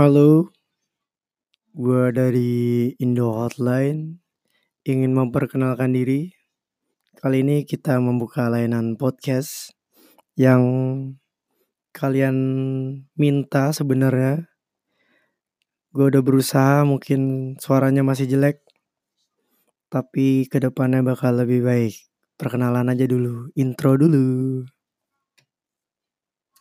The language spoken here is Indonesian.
Halo, gue dari Indo Hotline ingin memperkenalkan diri. Kali ini kita membuka layanan podcast yang kalian minta sebenarnya. Gue udah berusaha, mungkin suaranya masih jelek, tapi ke depannya bakal lebih baik. Perkenalan aja dulu, intro dulu.